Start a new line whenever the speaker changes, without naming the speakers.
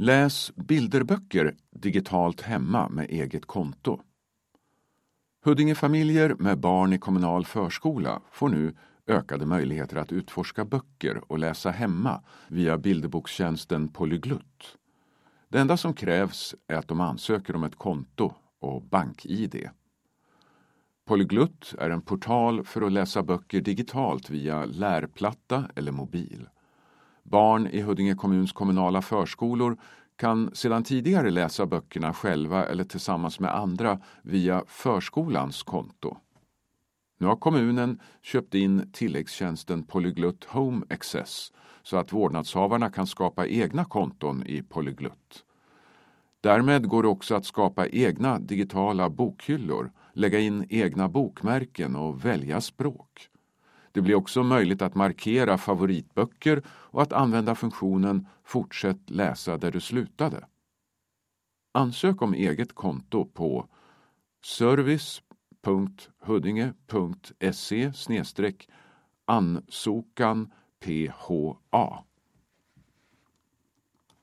Läs bilderböcker digitalt hemma med eget konto. Huddingefamiljer med barn i kommunal förskola får nu ökade möjligheter att utforska böcker och läsa hemma via bilderbokstjänsten Polyglutt. Det enda som krävs är att de ansöker om ett konto och bank-id. Polyglutt är en portal för att läsa böcker digitalt via lärplatta eller mobil. Barn i Huddinge kommuns kommunala förskolor kan sedan tidigare läsa böckerna själva eller tillsammans med andra via förskolans konto. Nu har kommunen köpt in tilläggstjänsten Polyglutt Home Access så att vårdnadshavarna kan skapa egna konton i Polyglutt. Därmed går det också att skapa egna digitala bokhyllor, lägga in egna bokmärken och välja språk. Det blir också möjligt att markera favoritböcker och att använda funktionen Fortsätt läsa där du slutade. Ansök om eget konto på service.huddinge.se ansokan PHA.